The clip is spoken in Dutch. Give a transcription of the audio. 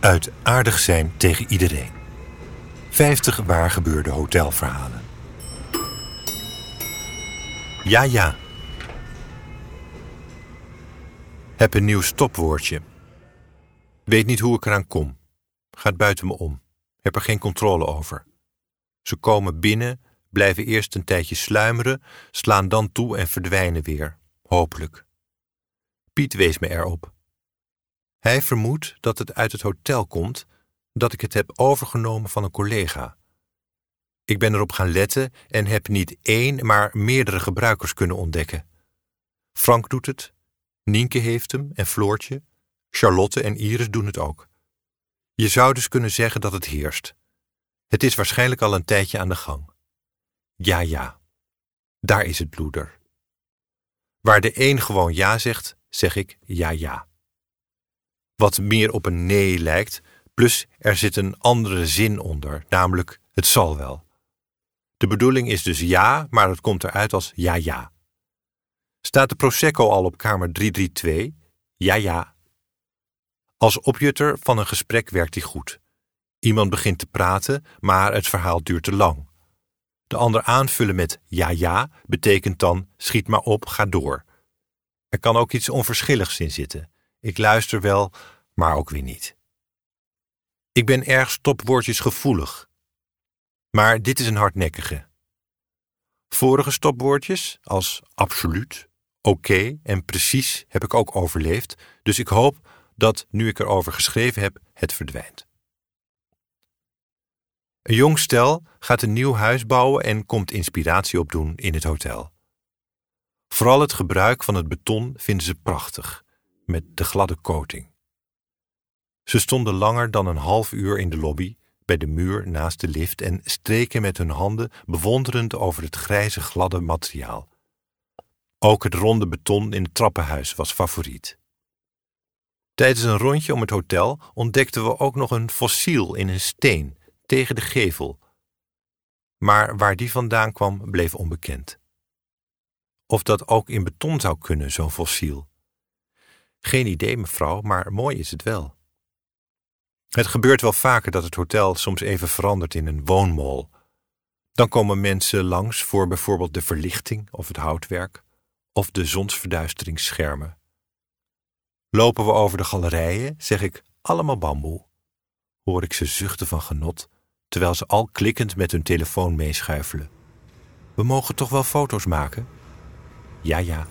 Uit aardig zijn tegen iedereen. 50 waar gebeurde hotelverhalen. Ja, ja. Heb een nieuw stopwoordje. Weet niet hoe ik eraan kom. Gaat buiten me om. Heb er geen controle over. Ze komen binnen, blijven eerst een tijdje sluimeren, slaan dan toe en verdwijnen weer. Hopelijk. Piet wees me erop. Hij vermoedt dat het uit het hotel komt, dat ik het heb overgenomen van een collega. Ik ben erop gaan letten en heb niet één, maar meerdere gebruikers kunnen ontdekken. Frank doet het, Nienke heeft hem en Floortje, Charlotte en Iris doen het ook. Je zou dus kunnen zeggen dat het heerst. Het is waarschijnlijk al een tijdje aan de gang. Ja, ja. Daar is het bloeder. Waar de een gewoon ja zegt, zeg ik ja, ja. Wat meer op een nee lijkt, plus er zit een andere zin onder, namelijk het zal wel. De bedoeling is dus ja, maar het komt eruit als ja, ja. Staat de Prosecco al op kamer 332? Ja, ja. Als opjutter van een gesprek werkt hij goed. Iemand begint te praten, maar het verhaal duurt te lang. De ander aanvullen met ja, ja betekent dan schiet maar op, ga door. Er kan ook iets onverschilligs in zitten. Ik luister wel, maar ook weer niet. Ik ben erg stopwoordjes gevoelig. Maar dit is een hardnekkige. Vorige stopwoordjes, als absoluut, oké en precies, heb ik ook overleefd, dus ik hoop dat, nu ik erover geschreven heb, het verdwijnt. Een jong stel gaat een nieuw huis bouwen en komt inspiratie opdoen in het hotel. Vooral het gebruik van het beton vinden ze prachtig, met de gladde coating. Ze stonden langer dan een half uur in de lobby, bij de muur naast de lift en streken met hun handen bewonderend over het grijze gladde materiaal. Ook het ronde beton in het trappenhuis was favoriet. Tijdens een rondje om het hotel ontdekten we ook nog een fossiel in een steen tegen de gevel. Maar waar die vandaan kwam, bleef onbekend. Of dat ook in beton zou kunnen, zo'n fossiel. Geen idee, mevrouw, maar mooi is het wel. Het gebeurt wel vaker dat het hotel soms even verandert in een woonmol. Dan komen mensen langs voor bijvoorbeeld de verlichting of het houtwerk of de zonsverduisteringsschermen. Lopen we over de galerijen, zeg ik allemaal bamboe. Hoor ik ze zuchten van genot, terwijl ze al klikkend met hun telefoon meeschuifelen. We mogen toch wel foto's maken? Ja, ja.